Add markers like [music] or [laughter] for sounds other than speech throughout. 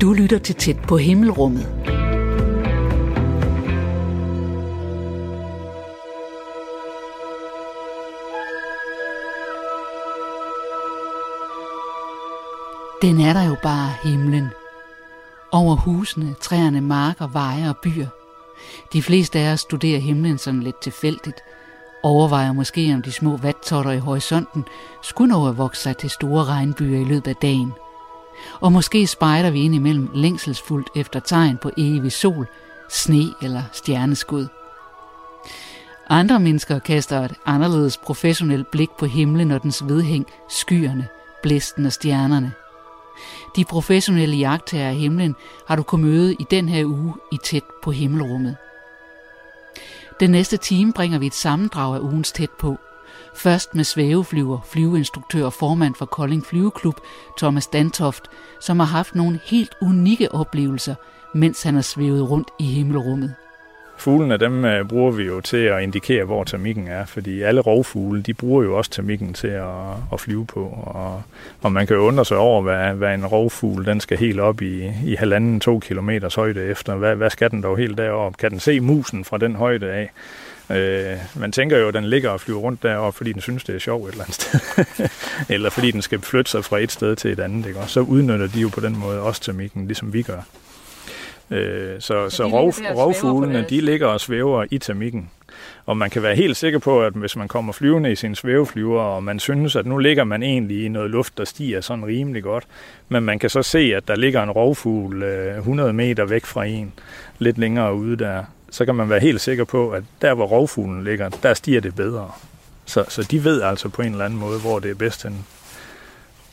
Du lytter til tæt på himmelrummet. Den er der jo bare himlen. Over husene, træerne, marker, veje og byer. De fleste af os studerer himlen sådan lidt tilfældigt. Overvejer måske, om de små vattotter i horisonten skulle nå at vokse sig til store regnbyer i løbet af dagen. Og måske spejder vi ind imellem længselsfuldt efter tegn på evig sol, sne eller stjerneskud. Andre mennesker kaster et anderledes professionelt blik på himlen og dens vedhæng, skyerne, blæsten og stjernerne. De professionelle jagttager af himlen har du kunnet møde i den her uge i tæt på himmelrummet. Den næste time bringer vi et sammendrag af ugens tæt på. Først med svæveflyver, flyveinstruktør og formand for Kolding Flyveklub, Thomas Dantoft, som har haft nogle helt unikke oplevelser, mens han har svævet rundt i himmelrummet. Fuglene, dem uh, bruger vi jo til at indikere, hvor termikken er, fordi alle rovfugle, de bruger jo også termikken til at, at flyve på, og, og man kan jo undre sig over, hvad, hvad en rovfugl, den skal helt op i, i halvanden, to kilometers højde efter. Hvad, hvad skal den dog helt derop? Kan den se musen fra den højde af? Øh, man tænker jo, at den ligger og flyver rundt deroppe, fordi den synes, det er sjovt et eller andet sted. [laughs] eller fordi den skal flytte sig fra et sted til et andet. Ikke? Og så udnytter de jo på den måde også termikken, ligesom vi gør. Øh, så så, så rov, rovfuglene, de ligger og svæver i termikken. Og man kan være helt sikker på, at hvis man kommer flyvende i sin svæveflyver, og man synes, at nu ligger man egentlig i noget luft, der stiger sådan rimelig godt, men man kan så se, at der ligger en rovfugl 100 meter væk fra en, lidt længere ude der, så kan man være helt sikker på, at der, hvor rovfuglen ligger, der stiger det bedre. Så, så de ved altså på en eller anden måde, hvor det er bedst.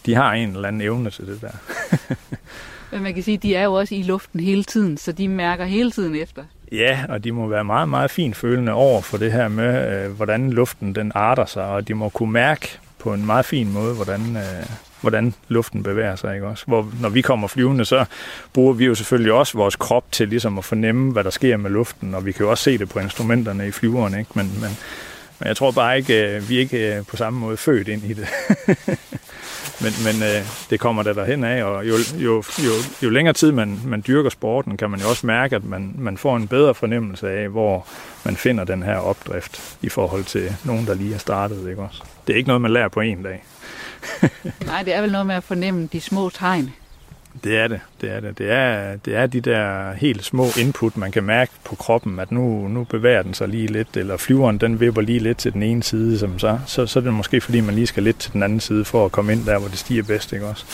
De har en eller anden evne til det der. [laughs] Men man kan sige, at de er jo også i luften hele tiden, så de mærker hele tiden efter. Ja, og de må være meget, meget fint følende over for det her med, øh, hvordan luften den arter sig, og de må kunne mærke på en meget fin måde, hvordan, øh, hvordan luften bevæger sig. Ikke også? Hvor, når vi kommer flyvende, så bruger vi jo selvfølgelig også vores krop til ligesom at fornemme, hvad der sker med luften, og vi kan jo også se det på instrumenterne i flyveren, ikke? Men, men, men jeg tror bare ikke, øh, vi er ikke øh, på samme måde født ind i det. [laughs] men men øh, det kommer der derhen af, og jo, jo, jo, jo længere tid man, man dyrker sporten, kan man jo også mærke, at man, man får en bedre fornemmelse af, hvor man finder den her opdrift i forhold til nogen, der lige har startet. Ikke også? Det er ikke noget, man lærer på en dag. [laughs] Nej, det er vel noget med at fornemme de små tegn. Det er det. Det er, det. Det, er, det er de der helt små input, man kan mærke på kroppen, at nu, nu bevæger den sig lige lidt, eller flyveren den vipper lige lidt til den ene side, som så, så, så er det måske fordi, man lige skal lidt til den anden side for at komme ind der, hvor det stiger bedst. Ikke også?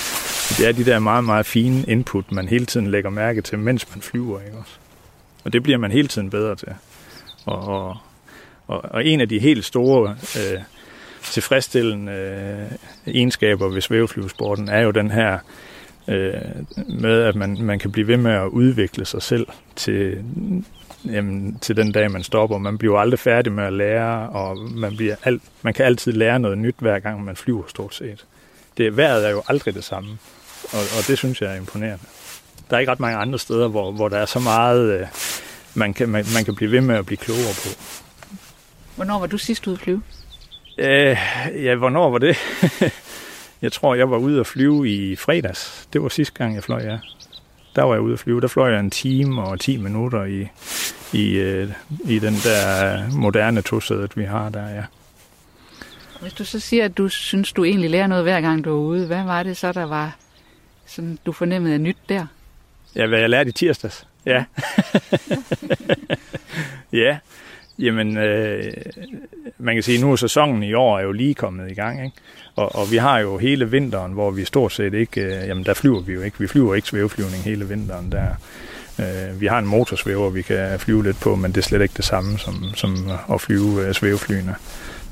Det er de der meget, meget fine input, man hele tiden lægger mærke til, mens man flyver. Ikke også? Og det bliver man hele tiden bedre til. Og, og, og, og en af de helt store øh, tilfredsstillende øh, egenskaber ved svæveflyvesporten er jo den her øh, med, at man, man kan blive ved med at udvikle sig selv til, jamen, til den dag, man stopper. Man bliver aldrig færdig med at lære, og man, bliver alt, man kan altid lære noget nyt, hver gang man flyver stort set. Det vejret er jo aldrig det samme, og, og det synes jeg er imponerende. Der er ikke ret mange andre steder, hvor, hvor der er så meget, øh, man, kan, man, man kan blive ved med at blive klogere på. Hvornår var du sidst ude at flyve? Øh, ja, hvornår var det? [laughs] Jeg tror, jeg var ude at flyve i fredags. Det var sidste gang, jeg fløj, ja. Der var jeg ude at flyve. Der fløj jeg en time og 10 minutter i, i, øh, i den der moderne tosædet, vi har der, ja. Hvis du så siger, at du synes, du egentlig lærer noget hver gang, du er ude, hvad var det så, der var, sådan, du fornemmede af nyt der? Ja, hvad jeg lærte i tirsdags. Ja. [laughs] ja. Jamen, øh, man kan sige, at nu er sæsonen i år er jo lige kommet i gang, ikke? Og, og vi har jo hele vinteren, hvor vi stort set ikke, øh, jamen der flyver vi jo ikke, vi flyver ikke svæveflyvning hele vinteren der. Øh, vi har en motorsvæver, vi kan flyve lidt på, men det er slet ikke det samme som, som at flyve øh, svæveflyene.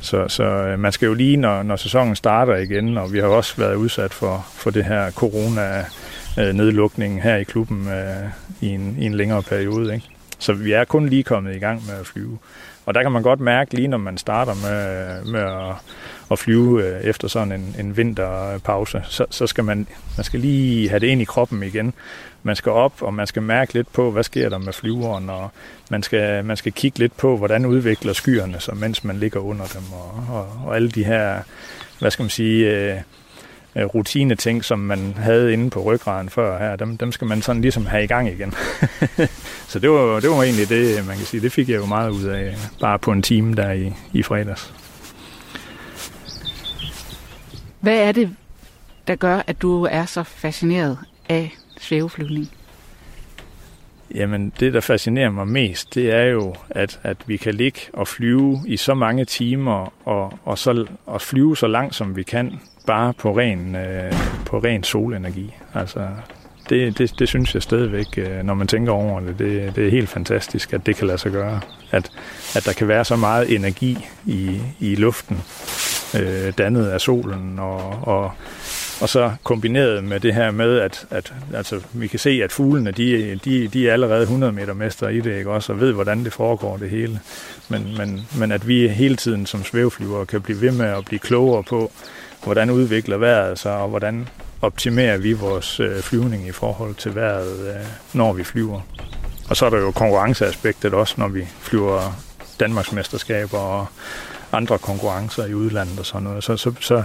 Så, så øh, man skal jo lige, når, når sæsonen starter igen, og vi har også været udsat for, for det her corona øh, nedlukning her i klubben øh, i, en, i en længere periode. Ikke? Så vi er kun lige kommet i gang med at flyve. Og der kan man godt mærke, lige når man starter med, med at, at flyve øh, efter sådan en, en vinterpause, så, så skal man, man skal lige have det ind i kroppen igen. Man skal op, og man skal mærke lidt på, hvad sker der med flyveren, og man skal, man skal kigge lidt på, hvordan udvikler skyerne sig, mens man ligger under dem, og, og, og alle de her, hvad skal man sige, øh, øh, rutine ting, som man havde inde på ryggraden før her, dem, dem skal man sådan ligesom have i gang igen. [laughs] så det var, det var egentlig det, man kan sige, det fik jeg jo meget ud af, bare på en time der i, i fredags. Hvad er det, der gør, at du er så fascineret af svæveflyvning? Jamen, det, der fascinerer mig mest, det er jo, at, at vi kan ligge og flyve i så mange timer, og, og, så, og flyve så langt, som vi kan, bare på ren, øh, på ren solenergi. Altså, det, det, det synes jeg stadigvæk, øh, når man tænker over det, det, det er helt fantastisk, at det kan lade sig gøre. At, at der kan være så meget energi i, i luften, øh, dannet af solen, og, og, og så kombineret med det her med, at, at altså, vi kan se, at fuglene, de, de, de er allerede 100 meter mester i det, ikke også, og ved, hvordan det foregår det hele. Men, men, men at vi hele tiden som svæveflyvere kan blive ved med at blive klogere på, hvordan udvikler vejret sig, og hvordan optimerer vi vores øh, flyvning i forhold til vejret, øh, når vi flyver. Og så er der jo konkurrenceaspektet også, når vi flyver Danmarksmesterskaber og andre konkurrencer i udlandet og sådan noget. Så, så, så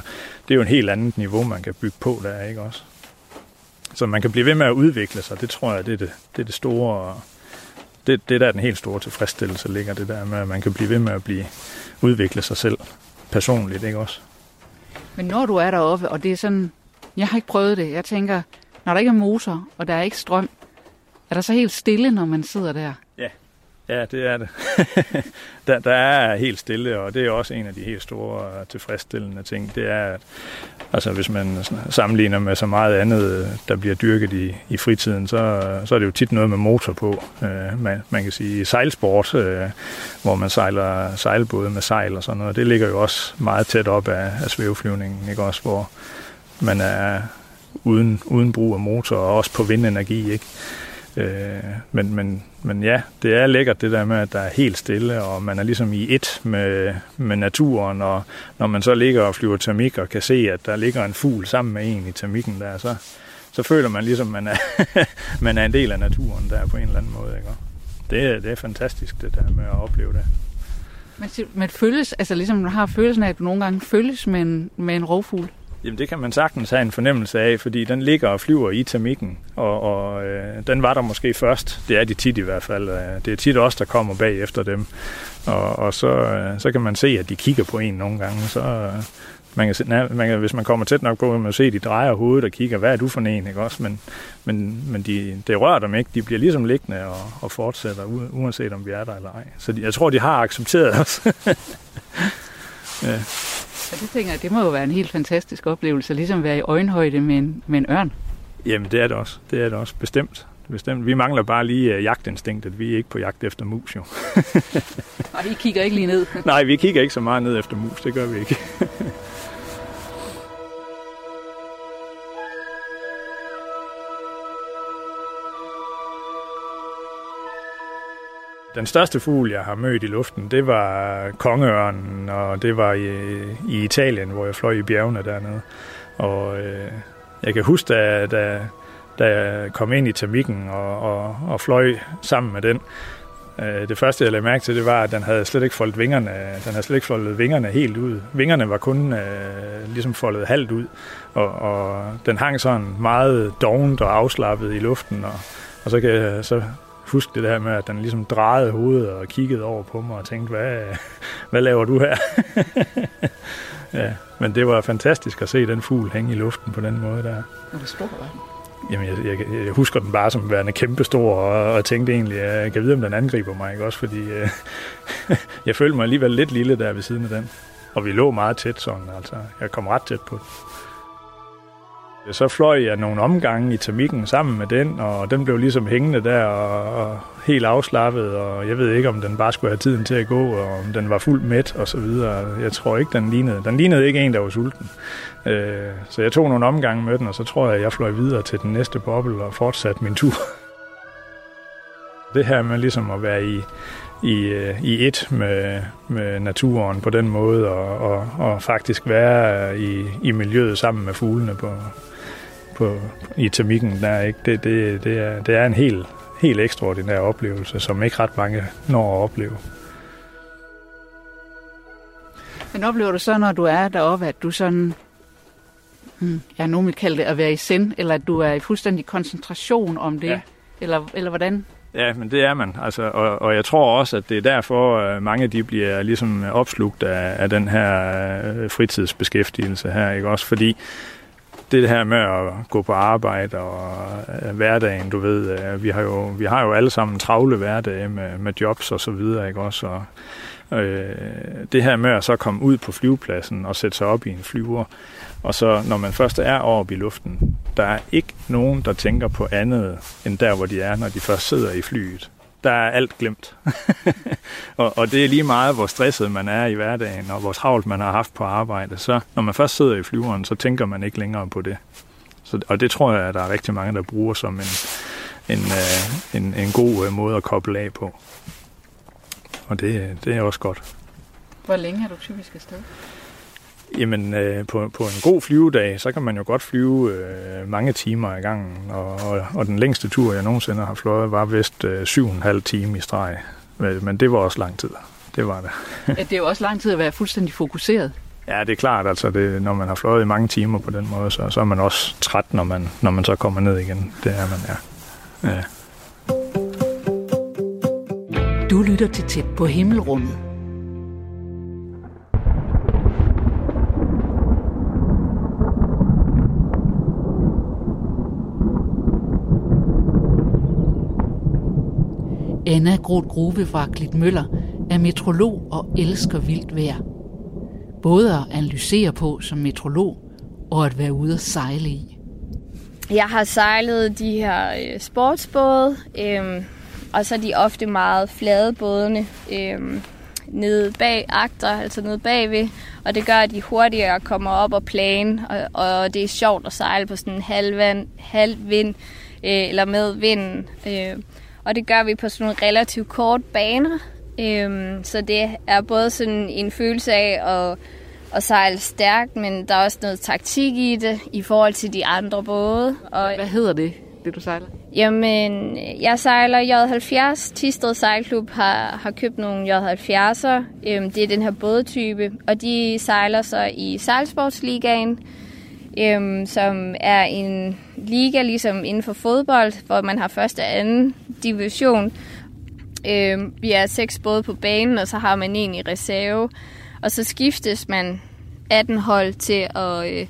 det er jo en helt andet niveau, man kan bygge på der, ikke også? Så man kan blive ved med at udvikle sig, det tror jeg, det er det, det, er det store... Det, det der er den helt store tilfredsstillelse ligger, det der med, at man kan blive ved med at blive udvikle sig selv personligt, ikke også? Men når du er deroppe, og det er sådan, jeg har ikke prøvet det, jeg tænker, når der ikke er motor, og der er ikke strøm, er der så helt stille, når man sidder der? Ja, det er det. [laughs] der, der er helt stille, og det er også en af de helt store øh, tilfredsstillende ting. Det er, at altså, hvis man sammenligner med så meget andet, øh, der bliver dyrket i, i fritiden, så, så er det jo tit noget med motor på. Øh, man, man kan sige sejlsport, øh, hvor man sejler sejlbåde med sejl og sådan noget. Det ligger jo også meget tæt op af, af svæveflyvningen, ikke også, hvor man er uden, uden brug af motor, og også på vindenergi, ikke? Øh, men, men, men ja, det er lækkert det der med, at der er helt stille, og man er ligesom i et med, med naturen, og når man så ligger og flyver termik og kan se, at der ligger en fugl sammen med en i termikken der, så, så føler man ligesom, man er, [laughs] man er en del af naturen der på en eller anden måde. Ikke? Det, det er fantastisk det der med at opleve det. Men, men føles, altså ligesom man har følelsen af, at du nogle gange føles med en, med en rovfugl? Jamen det kan man sagtens have en fornemmelse af, fordi den ligger og flyver i termikken, og, og øh, den var der måske først. Det er de tit i hvert fald. Øh, det er tit os, der kommer bag efter dem. Og, og så, øh, så kan man se, at de kigger på en nogle gange. Så, øh, man kan, man kan, hvis man kommer tæt nok på, kan man se, at de drejer hovedet og kigger, hvad er du for en, ikke også? Men, men, men de, det rører dem ikke. De bliver ligesom liggende og, og fortsætter, uanset om vi er der eller ej. Så de, jeg tror, de har accepteret os. [laughs] ja. Så det tænker jeg, det må jo være en helt fantastisk oplevelse, ligesom at være i øjenhøjde med en, med en ørn. Jamen det er det også. Det er det også. Bestemt. Bestemt. Vi mangler bare lige uh, jagtinstinktet. Vi er ikke på jagt efter mus, jo. [laughs] Og vi kigger ikke lige ned. Nej, vi kigger ikke så meget ned efter mus. Det gør vi ikke. [laughs] Den største fugl, jeg har mødt i luften, det var kongeørnen, og det var i, i Italien, hvor jeg fløj i bjergene dernede. Og øh, jeg kan huske, da, da, da jeg kom ind i termikken og, og, og fløj sammen med den, øh, det første, jeg lagde mærke til, det var, at den havde slet ikke foldet vingerne, den havde slet ikke foldet vingerne helt ud. Vingerne var kun øh, ligesom foldet halvt ud, og, og den hang sådan meget dovent og afslappet i luften, og, og så, kan så huske det der med, at den ligesom drejede hovedet og kiggede over på mig og tænkte, hvad, hvad laver du her? [laughs] ja, men det var fantastisk at se den fugl hænge i luften på den måde der. Det stor var Jamen, jeg, jeg, jeg husker den bare som værende kæmpestor, og, og tænkte egentlig, at jeg kan vide, om den angriber mig, ikke også? Fordi øh, [laughs] jeg følte mig alligevel lidt lille der ved siden af den. Og vi lå meget tæt sådan, altså. Jeg kom ret tæt på så fløj jeg nogle omgange i termikken sammen med den, og den blev ligesom hængende der og, og helt afslappet, og jeg ved ikke, om den bare skulle have tiden til at gå, og om den var fuldt mæt og så videre. Jeg tror ikke, den lignede. Den lignede ikke en, der var sulten. Øh, så jeg tog nogle omgange med den, og så tror jeg, jeg fløj videre til den næste boble og fortsatte min tur. [laughs] Det her med ligesom at være i, i, øh, i et med, med naturen på den måde, og, og, og faktisk være i, i miljøet sammen med fuglene på, på, i termikken. Der, ikke? Det, det, det, er, det er en helt, helt ekstraordinær oplevelse, som ikke ret mange når at opleve. Men oplever du så, når du er deroppe, at du sådan, hmm, jeg nogen vil kalde det at være i sind, eller at du er i fuldstændig koncentration om det, ja. eller, eller hvordan? Ja, men det er man. Altså, og, og jeg tror også, at det er derfor, at mange de bliver ligesom opslugt af, af den her øh, fritidsbeskæftigelse her. Ikke? Også fordi det her med at gå på arbejde og øh, hverdagen, du ved, øh, vi har jo vi har jo alle sammen travle hverdage med, med jobs og så videre, ikke også? Og, øh, det her med at så komme ud på flyvepladsen og sætte sig op i en flyver, og så når man først er oppe i luften, der er ikke nogen, der tænker på andet end der, hvor de er, når de først sidder i flyet der er alt glemt. [laughs] og, og det er lige meget, hvor stresset man er i hverdagen, og hvor travlt man har haft på arbejde. Så når man først sidder i flyveren, så tænker man ikke længere på det. Så, og det tror jeg, at der er rigtig mange, der bruger som en, en, øh, en, en god øh, måde at koble af på. Og det, det er også godt. Hvor længe er du typisk afsted? Jamen, øh, på, på en god flyvedag, så kan man jo godt flyve øh, mange timer i gangen. Og, og, og den længste tur, jeg nogensinde har fløjet, var vist øh, syv og en halv time i streg. Men det var også lang tid. Det var det. ja, det er jo også lang tid at være fuldstændig fokuseret. Ja, det er klart. Altså, det, når man har fløjet i mange timer på den måde, så, så er man også træt, når man, når man så kommer ned igen. Det er man, ja. ja. Du lytter til tæt på himmelrummet. Anna Groth Grove fra Møller er metrolog og elsker vildt vejr. Både at analysere på som metrolog og at være ude at sejle i. Jeg har sejlet de her øh, sportsbåde, øh, og så er de ofte meget flade bådene øh, nede bag agter, altså nede bagved, og det gør, at de hurtigere kommer op og plane, og, og det er sjovt at sejle på sådan en halv, halv vind, øh, eller med vinden. Øh, og det gør vi på sådan nogle relativt kort baner. Øhm, så det er både sådan en følelse af at, at sejle stærkt, men der er også noget taktik i det i forhold til de andre både. Og, Hvad hedder det, det du sejler? Jamen, jeg sejler J70. Tisted Sejlklub har, har købt nogle J70'er. Øhm, det er den her bådtype, og de sejler så i Sejlsportsligaen øhm, som er en liga ligesom inden for fodbold, hvor man har første og anden division. Øhm, vi er seks både på banen, og så har man en i reserve. Og så skiftes man 18 hold til at, øh,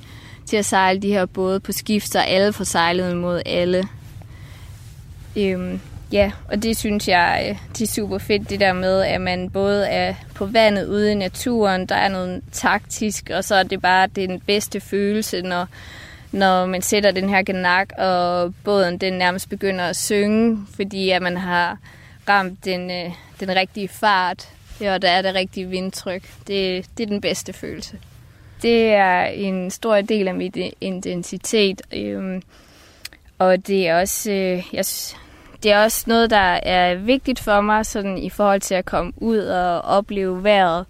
til at sejle de her både på skift, så alle får sejlet mod alle. Øhm, Ja, og det synes jeg øh, det er super fedt, det der med, at man både er på vandet ude i naturen, der er noget taktisk, og så er det bare den bedste følelse, når, når man sætter den her genak, og båden den nærmest begynder at synge, fordi at man har ramt den, øh, den rigtige fart, og der er det rigtige vindtryk. Det, det er den bedste følelse. Det er en stor del af mit identitet, øhm, og det er også, øh, jeg det er også noget, der er vigtigt for mig sådan i forhold til at komme ud og opleve vejret.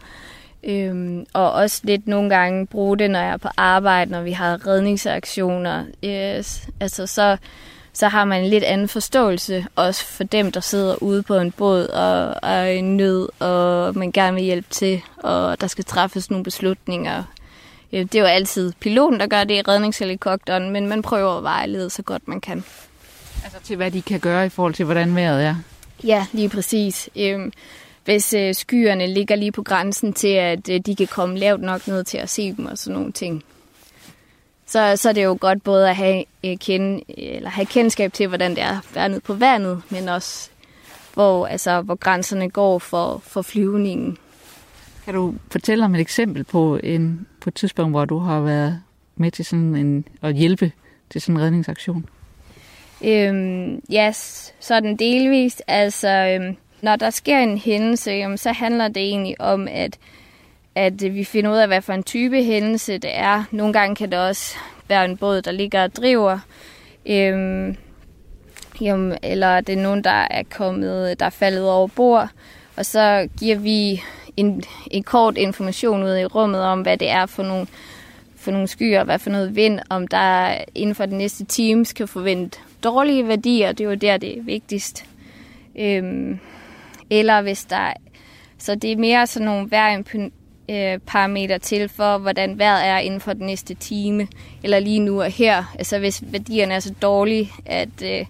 Øhm, og også lidt nogle gange bruge det, når jeg er på arbejde, når vi har redningsaktioner. Yes. Altså, så, så har man en lidt anden forståelse, også for dem, der sidder ude på en båd og, og er i nød, og man gerne vil hjælpe til, og der skal træffes nogle beslutninger. Det er jo altid piloten, der gør det i redningshelikopteren, men man prøver at vejlede så godt man kan. Altså til hvad de kan gøre i forhold til, hvordan vejret er? Ja, lige præcis. Øhm, hvis øh, skyerne ligger lige på grænsen til, at øh, de kan komme lavt nok ned til at se dem og sådan nogle ting, så, så er det jo godt både at have, øh, kende, eller have kendskab til, hvordan det er at nede på vandet, men også hvor, altså, hvor grænserne går for, for flyvningen. Kan du fortælle om et eksempel på, en, på et tidspunkt, hvor du har været med til sådan en, at hjælpe til sådan en redningsaktion? Øhm, ja, yes, sådan delvist. Altså, øhm, når der sker en hændelse, jamen, så handler det egentlig om, at, at vi finder ud af, hvad for en type hændelse det er. Nogle gange kan det også være en båd, der ligger og driver. Øhm, jamen, eller det er nogen, der er kommet, der er faldet over bord. Og så giver vi en, en kort information ud i rummet om, hvad det er for nogle, for nogle skyer, hvad for noget vind, om der inden for den næste times kan forvente dårlige værdier, det er jo der, det er vigtigst. Øhm, eller hvis der... Så det er mere sådan nogle hver øh, parameter til for, hvordan vejret er inden for den næste time, eller lige nu og her. Altså hvis værdierne er så dårlige, at, øh,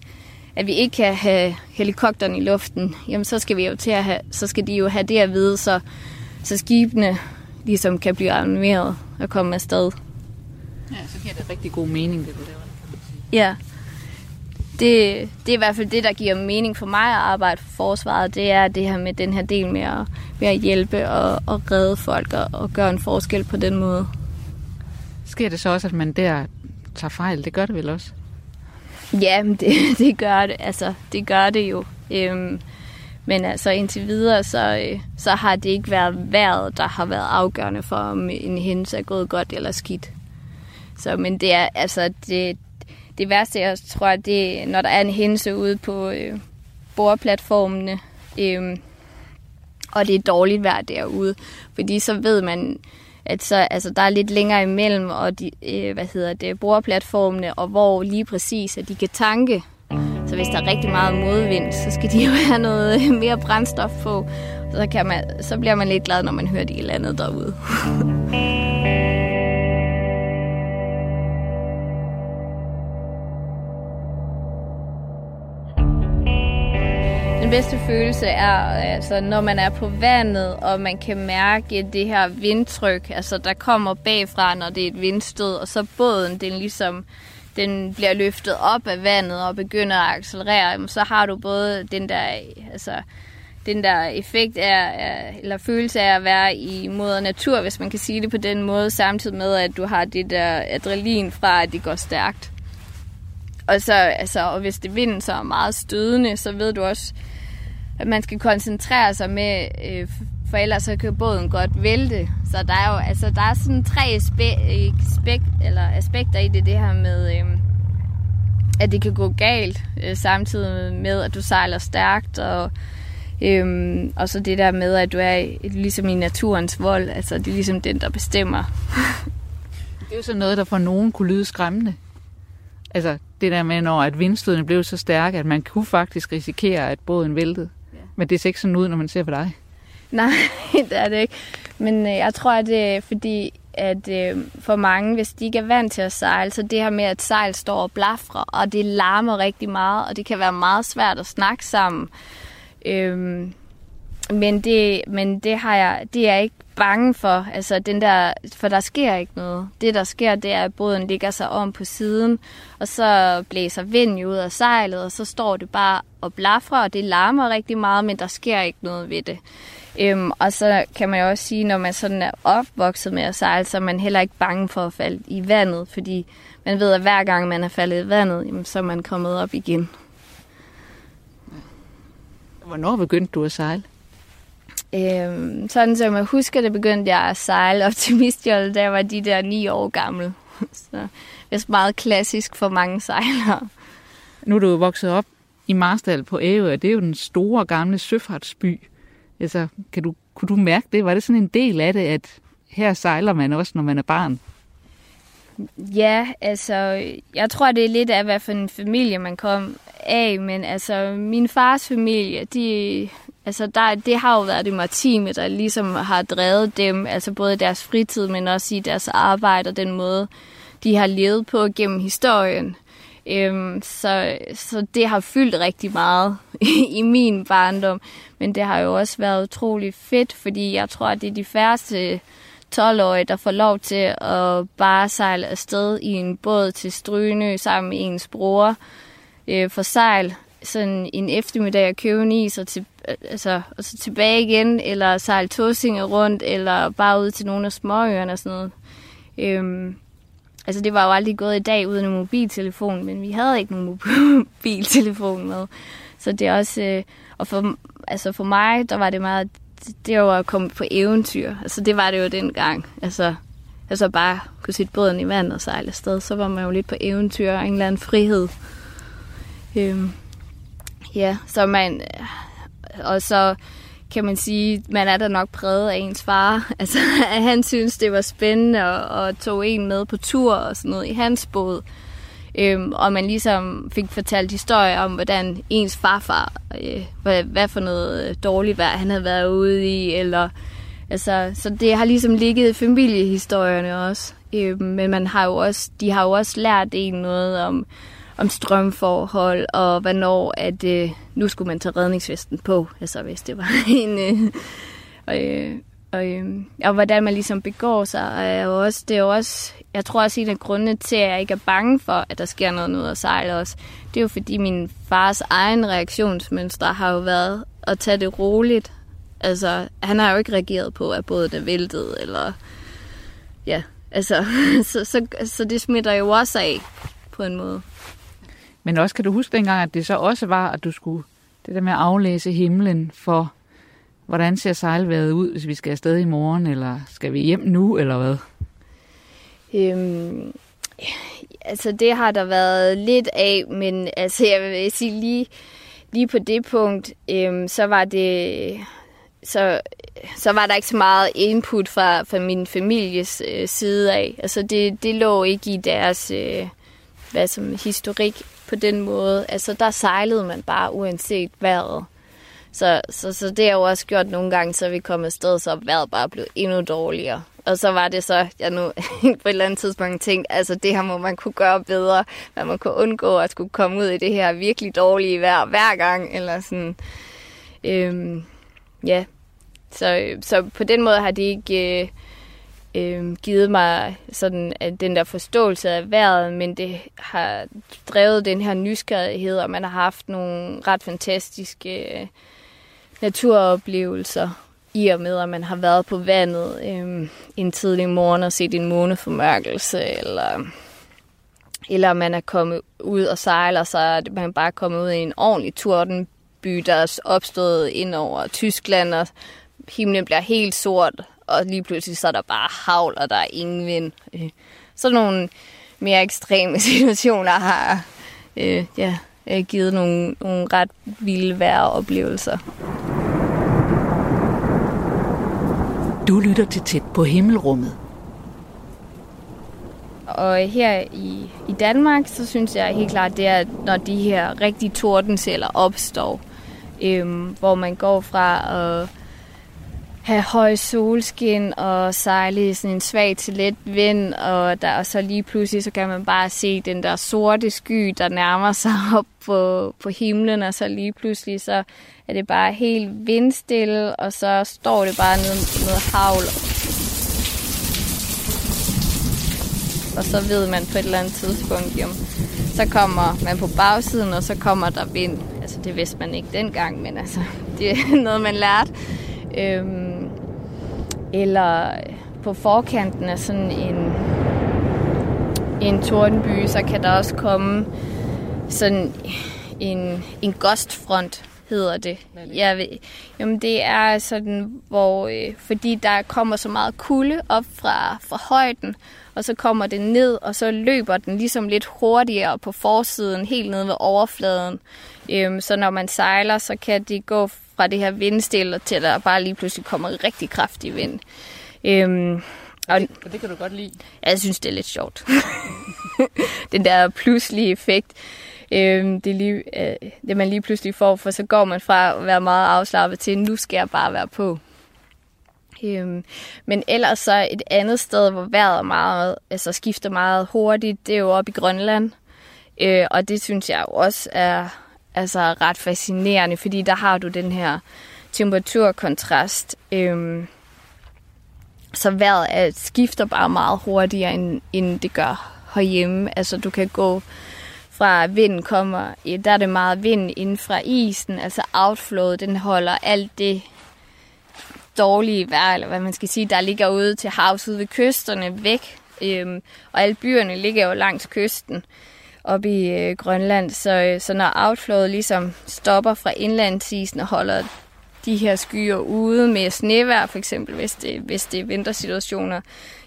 at vi ikke kan have helikopteren i luften, jamen så skal vi jo til at have, så skal de jo have det at vide, så, så skibene ligesom kan blive animeret og komme afsted. Ja, så giver det rigtig god mening, det du laver. Ja det, det er i hvert fald det, der giver mening for mig at arbejde for forsvaret. Det er det her med den her del med at, med at hjælpe og, og redde folk og, og gøre en forskel på den måde. Sker det så også, at man der tager fejl? Det gør det vel også? Ja, det, [laughs] det gør det. Altså, det gør det jo. Øhm, men altså indtil videre, så, øh, så har det ikke været vejret, der har været afgørende for, om en hændelse er gået godt eller skidt. Så, men det er, altså, det, det værste, jeg tror, det er, når der er en hændelse ude på øh, boreplatformene, øh, og det er dårligt vejr derude. Fordi så ved man, at så, altså, der er lidt længere imellem, og de, øh, hvad hedder det, boreplatformene, og hvor lige præcis, at de kan tanke. Så hvis der er rigtig meget modvind, så skal de [laughs] jo have noget øh, mere brændstof på. Så, kan man, så bliver man lidt glad, når man hører de eller andet derude. [laughs] Den bedste følelse er, altså, når man er på vandet, og man kan mærke det her vindtryk, altså, der kommer bagfra, når det er et vindstød, og så båden, den ligesom den bliver løftet op af vandet og begynder at accelerere, så har du både den der, altså, den der effekt af, eller følelse af at være i moder natur, hvis man kan sige det på den måde, samtidig med, at du har det der adrenalin fra, at det går stærkt. Og så, altså, og hvis det vinden så er meget stødende, så ved du også, at man skal koncentrere sig med, øh, for ellers så kan båden godt vælte. Så der er jo altså, der er sådan tre spe, spek, eller aspekter i det, det her med, øh, at det kan gå galt, øh, samtidig med, at du sejler stærkt, og, øh, og så det der med, at du er ligesom i naturens vold, altså det er ligesom den, der bestemmer. det er jo sådan noget, der for nogen kunne lyde skræmmende. Altså det der med, når at vindstødene blev så stærke, at man kunne faktisk risikere, at båden væltede. Men det ser ikke sådan ud, når man ser på dig. Nej, [laughs] det er det ikke. Men øh, jeg tror, at det er fordi, at øh, for mange, hvis de ikke er vant til at sejle, så det her med, at sejl står og blafrer, og det larmer rigtig meget, og det kan være meget svært at snakke sammen. Øh, men det, men det har jeg, det er jeg ikke bange for. Altså den der, for der sker ikke noget. Det der sker, det er, at båden ligger sig om på siden, og så blæser vinden ud af sejlet, og så står det bare og blafrer, og det larmer rigtig meget, men der sker ikke noget ved det. Øhm, og så kan man jo også sige, når man sådan er opvokset med at sejle, så er man heller ikke bange for at falde i vandet, fordi man ved, at hver gang man er faldet i vandet, jamen, så er man kommet op igen. Hvornår begyndte du at sejle? Øhm, sådan som jeg husker det, begyndte jeg at sejle optimistjolle, da jeg var de der ni år gammel. [laughs] Så det er meget klassisk for mange sejlere. Nu er du vokset op i Marstal på Ærø, det er jo den store gamle søfartsby. Altså, kan du, kunne du mærke det? Var det sådan en del af det, at her sejler man også, når man er barn? Ja, altså, jeg tror, det er lidt af, hvad for en familie man kom af, men altså, min fars familie, de, Altså, der, det har jo været det maritime, der ligesom har drevet dem, altså både i deres fritid, men også i deres arbejde og den måde, de har levet på gennem historien. Øhm, så, så det har fyldt rigtig meget [laughs] i min barndom, men det har jo også været utrolig fedt, fordi jeg tror, at det er de færreste 12-årige, der får lov til at bare sejle afsted i en båd til Stryne sammen med ens bror øh, for sejl sådan en eftermiddag og købe en is og, til, altså, og så tilbage igen, eller sejle Tåsinge rundt, eller bare ud til nogle af småøerne og sådan noget. Øhm, altså det var jo aldrig gået i dag uden en mobiltelefon, men vi havde ikke nogen [laughs] mobiltelefon med. Så det er også, øh, og for, altså for mig, der var det meget, det var at komme på eventyr. Altså det var det jo dengang. Altså, altså bare kunne sætte båden i vand og sejle afsted, så var man jo lidt på eventyr og en eller anden frihed. Øhm, Ja, så man... Og så kan man sige, man er da nok præget af ens far. [laughs] Altså, han synes, det var spændende og, og tog en med på tur og sådan noget i hans båd. Øhm, og man ligesom fik fortalt historier om, hvordan ens farfar, øh, hvad, hvad for noget øh, dårligt vejr han havde været ude i, eller altså, så det har ligesom ligget i familiehistorierne også. Øhm, men man har jo også, de har jo også lært en noget om, om strømforhold, og hvornår at øh, nu skulle man tage redningsvesten på, altså hvis det var [laughs] en... Øh, og, øh, og, øh, og hvordan man ligesom begår sig, er jo også, det er jo også, jeg tror også en af grundene til, at jeg ikke er bange for, at der sker noget ud at sejle også, det er jo fordi min fars egen reaktionsmønster har jo været at tage det roligt. Altså, han har jo ikke reageret på, at både det væltet, eller ja, altså, [laughs] så, så, så det smitter jo også af på en måde. Men også kan du huske dengang, at det så også var, at du skulle det der med at aflæse himlen for, hvordan ser sejlværet ud, hvis vi skal afsted i morgen, eller skal vi hjem nu, eller hvad? Øhm, altså det har der været lidt af, men altså jeg vil sige lige, lige på det punkt, øhm, så var det så, så var der ikke så meget input fra, fra min families øh, side af. Altså det, det lå ikke i deres øh, hvad som historik på den måde. Altså, der sejlede man bare uanset vejret. Så, så, så det har jo også gjort nogle gange, så vi kom afsted, så vejret bare blev endnu dårligere. Og så var det så, jeg nu [laughs] på et eller andet tidspunkt tænkte, altså det her må man kunne gøre bedre. Man må kunne undgå at skulle komme ud i det her virkelig dårlige vejr hver gang. Eller sådan. Øhm, ja, så, så på den måde har det ikke... Øh, øh, givet mig sådan at den der forståelse af vejret, men det har drevet den her nysgerrighed, og man har haft nogle ret fantastiske øh, naturoplevelser i og med, at man har været på vandet øh, en tidlig morgen og set en måneformørkelse, eller, eller man er kommet ud og sejler, så er man bare kommet ud i en ordentlig tordenby, der er opstået ind over Tyskland, og himlen bliver helt sort, og lige pludselig så er der bare havl, og der er ingen vind. Øh, så nogle mere ekstreme [laughs] situationer har øh, ja, øh, givet nogle, nogle ret vilde vejroplevelser. Du lytter til tæt på himmelrummet. Og her i, i Danmark, så synes jeg helt klart, det er, når de her rigtige tordenceller opstår, øhm, hvor man går fra at have høj solskin og sejle i sådan en svag til let vind, og, der, og så lige pludselig så kan man bare se den der sorte sky, der nærmer sig [laughs] op på, på himlen, og så lige pludselig så er det bare helt vindstille, og så står det bare ned med havl. Og så ved man på et eller andet tidspunkt, jo, så kommer man på bagsiden, og så kommer der vind. Altså det vidste man ikke dengang, men altså, [laughs] det er noget, man lærte. Øhm, eller på forkanten af sådan en, en tordenby, så kan der også komme sådan en, en gostfront, hedder det. Jeg ved, jamen det er sådan, hvor øh, fordi der kommer så meget kulde op fra, fra højden, og så kommer det ned, og så løber den ligesom lidt hurtigere på forsiden, helt ned ved overfladen. Øhm, så når man sejler, så kan det gå fra det her vindstille til, at der bare lige pludselig kommer rigtig kraftig vind. Øhm, og det, og det kan du godt lide? Ja, jeg synes, det er lidt sjovt. [laughs] Den der pludselige effekt, øhm, det, lige, øh, det man lige pludselig får, for så går man fra at være meget afslappet til, nu skal jeg bare være på. Øhm, men ellers så et andet sted, hvor vejret meget, altså skifter meget hurtigt, det er jo oppe i Grønland. Øh, og det synes jeg også er altså ret fascinerende, fordi der har du den her temperaturkontrast. Øhm, så vejret er, skifter bare meget hurtigere, end, end det gør herhjemme. Altså du kan gå fra vinden kommer, der er det meget vind inden fra isen, altså outflowet, den holder alt det dårlige vejr, eller hvad man skal sige, der ligger ude til havs ude ved kysterne væk. Øhm, og alle byerne ligger jo langs kysten op i øh, Grønland. Så, øh, så når outflowet ligesom stopper fra indlandsisen og holder de her skyer ude med snevær for eksempel, hvis det, hvis det er vintersituationer,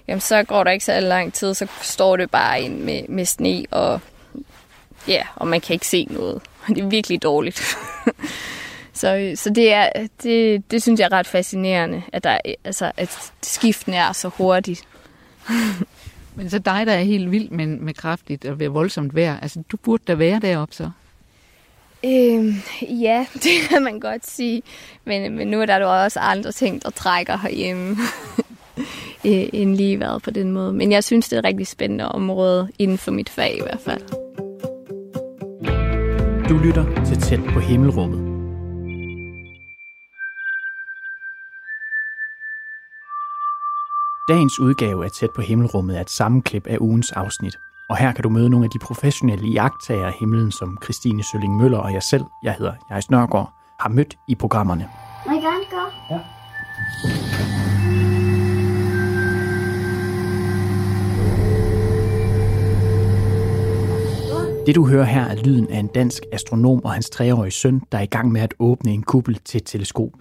jamen så går der ikke så lang tid, så står det bare ind med, med sne, og, ja, og man kan ikke se noget. [laughs] Det er virkelig dårligt. [laughs] Så, øh, så det, er, det, det synes jeg er ret fascinerende, at, der, altså, at skiften er så hurtigt. [laughs] Men så dig, der er helt vild med, med kraftigt og ved voldsomt vejr, altså du burde da være deroppe så? Øhm, ja, [laughs] det kan man godt sige. Men, men nu er der jo også andre ting, der trækker herhjemme, [laughs] end lige været på den måde. Men jeg synes, det er et rigtig spændende område inden for mit fag i hvert fald. Du lytter til Tæt på Himmelrummet. Dagens udgave af Tæt på Himmelrummet er et sammenklip af ugens afsnit. Og her kan du møde nogle af de professionelle iagttager af himlen, som Christine Sølling Møller og jeg selv, jeg hedder Jais Nørgaard, har mødt i programmerne. Må jeg gerne gå? Ja. Det du hører her er lyden af en dansk astronom og hans treårige søn, der er i gang med at åbne en kuppel til et teleskop.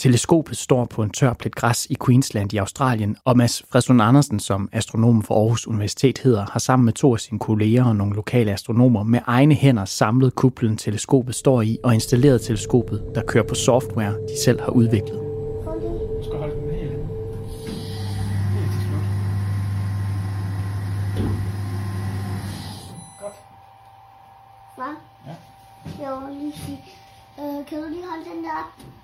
Teleskopet står på en tør plet græs i Queensland i Australien, og Mads Fredslund Andersen, som astronom for Aarhus Universitet hedder, har sammen med to af sine kolleger og nogle lokale astronomer med egne hænder samlet kuplen teleskopet står i og installeret teleskopet, der kører på software, de selv har udviklet. Øh, kan du lige holde den der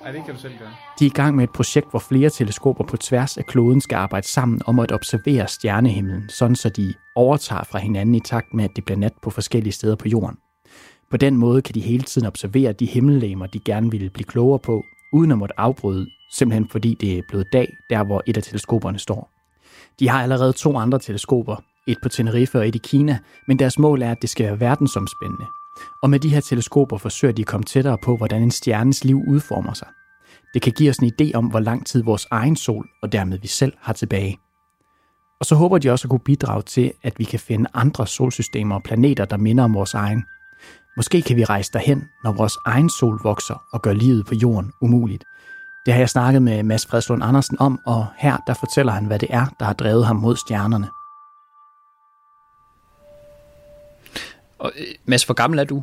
Nej, det kan du selv gøre. De er i gang med et projekt, hvor flere teleskoper på tværs af kloden skal arbejde sammen om at observere stjernehimlen, sådan så de overtager fra hinanden i takt med, at det bliver nat på forskellige steder på jorden. På den måde kan de hele tiden observere de himmellegemer, de gerne ville blive klogere på, uden at måtte afbryde, simpelthen fordi det er blevet dag, der hvor et af teleskoperne står. De har allerede to andre teleskoper, et på Tenerife og et i Kina, men deres mål er, at det skal være verdensomspændende, og med de her teleskoper forsøger de at komme tættere på, hvordan en stjernes liv udformer sig. Det kan give os en idé om, hvor lang tid vores egen sol, og dermed vi selv, har tilbage. Og så håber de også at kunne bidrage til, at vi kan finde andre solsystemer og planeter, der minder om vores egen. Måske kan vi rejse derhen, når vores egen sol vokser og gør livet på jorden umuligt. Det har jeg snakket med Mads Fredslund Andersen om, og her der fortæller han, hvad det er, der har drevet ham mod stjernerne. Og, øh, Mads, hvor gammel er du?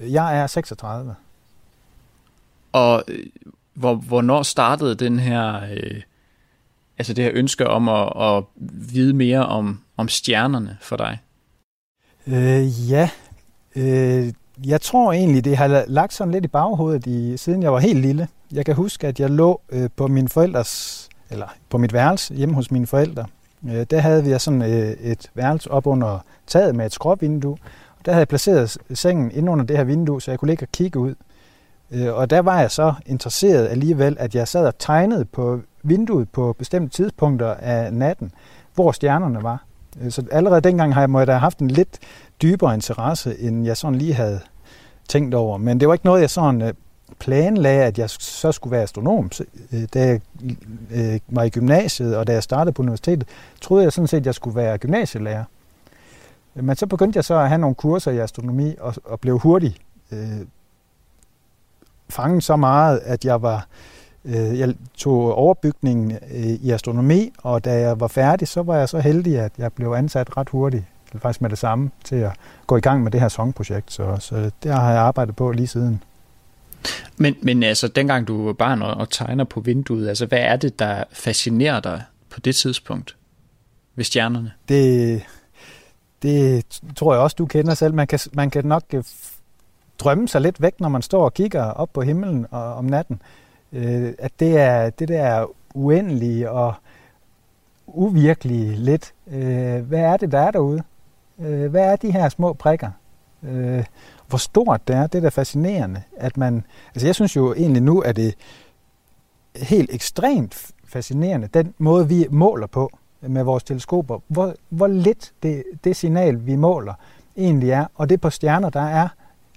Jeg er 36. Og øh, hvor, hvornår startede den her, øh, altså det her ønske om at, at vide mere om, om stjernerne for dig? Øh, ja, øh, jeg tror egentlig, det har lagt sådan lidt i baghovedet, i, siden jeg var helt lille. Jeg kan huske, at jeg lå øh, på min forældres, eller på mit værelse hjemme hos mine forældre. Øh, der havde vi sådan øh, et værelse op under taget med et skråvindue, der havde jeg placeret sengen ind under det her vindue, så jeg kunne ligge og kigge ud. Øh, og der var jeg så interesseret alligevel, at jeg sad og tegnede på vinduet på bestemte tidspunkter af natten, hvor stjernerne var. Øh, så allerede dengang har jeg måtte have haft en lidt dybere interesse, end jeg sådan lige havde tænkt over. Men det var ikke noget, jeg sådan øh, planlagde, at jeg så skulle være astronom. Da jeg var i gymnasiet, og da jeg startede på universitetet, troede jeg sådan set, at jeg skulle være gymnasielærer. Men så begyndte jeg så at have nogle kurser i astronomi, og, og blev hurtigt øh, fanget så meget, at jeg var øh, jeg tog overbygningen øh, i astronomi, og da jeg var færdig, så var jeg så heldig, at jeg blev ansat ret hurtigt, faktisk med det samme, til at gå i gang med det her songprojekt. Så, så det har jeg arbejdet på lige siden. Men, men altså, dengang du var barn og, og tegner på vinduet, altså, hvad er det, der fascinerer dig på det tidspunkt ved stjernerne? Det, det tror jeg også, du kender selv. Man kan, man kan nok øh, drømme sig lidt væk, når man står og kigger op på himlen og, om natten. Øh, at det er det der uendelige og uvirkelige lidt. Øh, hvad er det, der er derude? Øh, hvad er de her små prikker? Øh, hvor stort det er, det er da fascinerende. At man, altså jeg synes jo egentlig nu, at det helt ekstremt fascinerende, den måde vi måler på med vores teleskoper, hvor, hvor lidt det, det signal, vi måler, egentlig er. Og det på stjerner, der er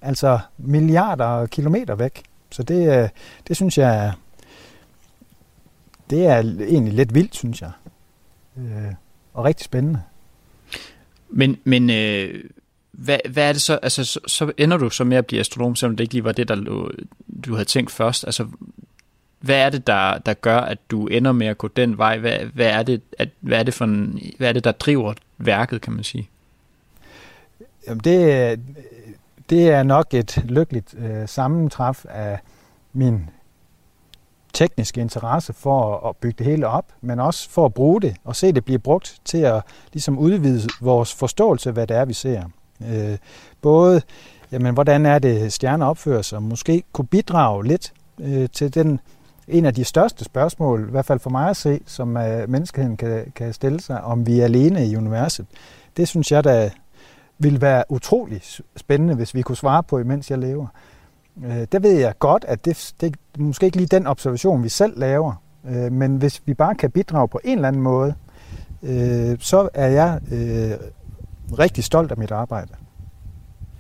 altså milliarder af kilometer væk. Så det, øh, det synes jeg, det er egentlig lidt vildt, synes jeg. Øh, og rigtig spændende. Men, men øh, hvad, hvad er det så, altså så, så ender du så med at blive astronom, selvom det ikke lige var det, der lå, du havde tænkt først. Altså, hvad er det, der, der gør, at du ender med at gå den vej? Hvad, hvad, er, det, at, hvad, er, det for en, hvad er det, der driver værket, kan man sige? Jamen det, det er nok et lykkeligt øh, sammentræf af min tekniske interesse for at bygge det hele op, men også for at bruge det og se det blive brugt til at ligesom udvide vores forståelse af, hvad det er, vi ser. Øh, både, jamen, hvordan er det, stjerner opfører sig, måske kunne bidrage lidt øh, til den en af de største spørgsmål, i hvert fald for mig at se, som øh, menneskeheden kan, kan stille sig, om vi er alene i universet. Det synes jeg, da ville være utrolig spændende, hvis vi kunne svare på, imens jeg lever. Øh, der ved jeg godt, at det, det er måske ikke lige den observation, vi selv laver, øh, men hvis vi bare kan bidrage på en eller anden måde, øh, så er jeg øh, rigtig stolt af mit arbejde.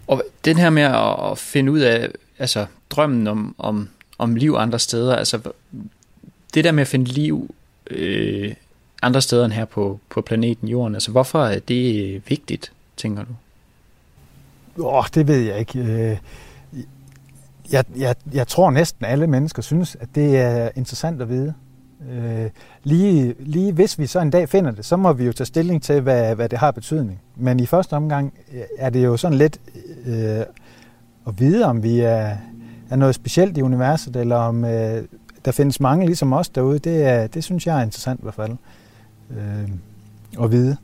Og den her med at finde ud af altså, drømmen om, om, om liv andre steder, altså det der med at finde liv øh, andre steder end her på, på planeten Jorden, altså hvorfor er det øh, vigtigt, tænker du? Åh, oh, det ved jeg ikke. Øh, jeg, jeg, jeg tror næsten alle mennesker synes, at det er interessant at vide. Øh, lige, lige hvis vi så en dag finder det, så må vi jo tage stilling til, hvad, hvad det har betydning. Men i første omgang øh, er det jo sådan lidt øh, at vide, om vi er, er noget specielt i universet, eller om øh, der findes mange ligesom os derude. Det, er, det synes jeg er interessant i hvert fald øh, at vide.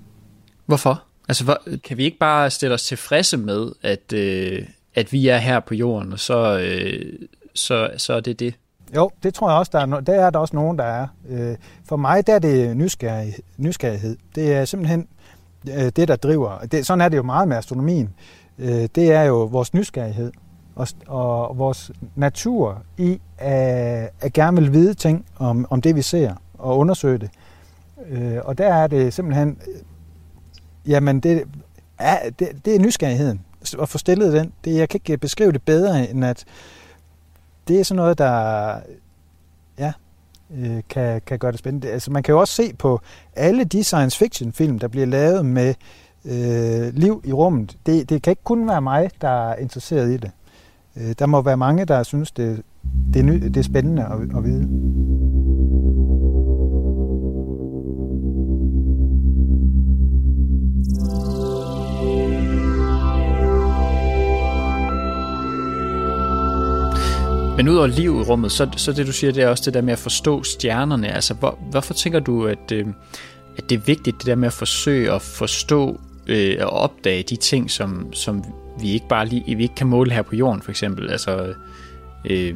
Hvorfor? Altså, hvor, kan vi ikke bare stille os tilfredse med, at, øh, at vi er her på jorden, og så, øh, så, så er det det? Jo, det tror jeg også, der er, no- der er der også nogen, der er. Øh, for mig der er det nysgerrig, nysgerrighed. Det er simpelthen øh, det, der driver. Det, sådan er det jo meget med astronomien. Øh, det er jo vores nysgerrighed og, og vores natur i at, at gerne vil vide ting om, om det, vi ser, og undersøge det. Øh, og der er det simpelthen, øh, jamen det ja, det, det er nysgerrigheden at få stillet den. Det, jeg kan ikke beskrive det bedre, end at det er sådan noget, der ja, øh, kan, kan gøre det spændende. Altså, man kan jo også se på alle de science fiction film, der bliver lavet med øh, liv i rummet. Det, det kan ikke kun være mig, der er interesseret i det. Øh, der må være mange, der synes, det, det, er, ny, det er spændende at, at vide. Men udover liv i rummet, så, så det du siger, det er også det der med at forstå stjernerne. Altså, hvor, hvorfor tænker du, at, øh, at det er vigtigt, det der med at forsøge at forstå øh, og opdage de ting, som, som vi ikke bare lige, vi ikke kan måle her på jorden, for eksempel. Altså, øh,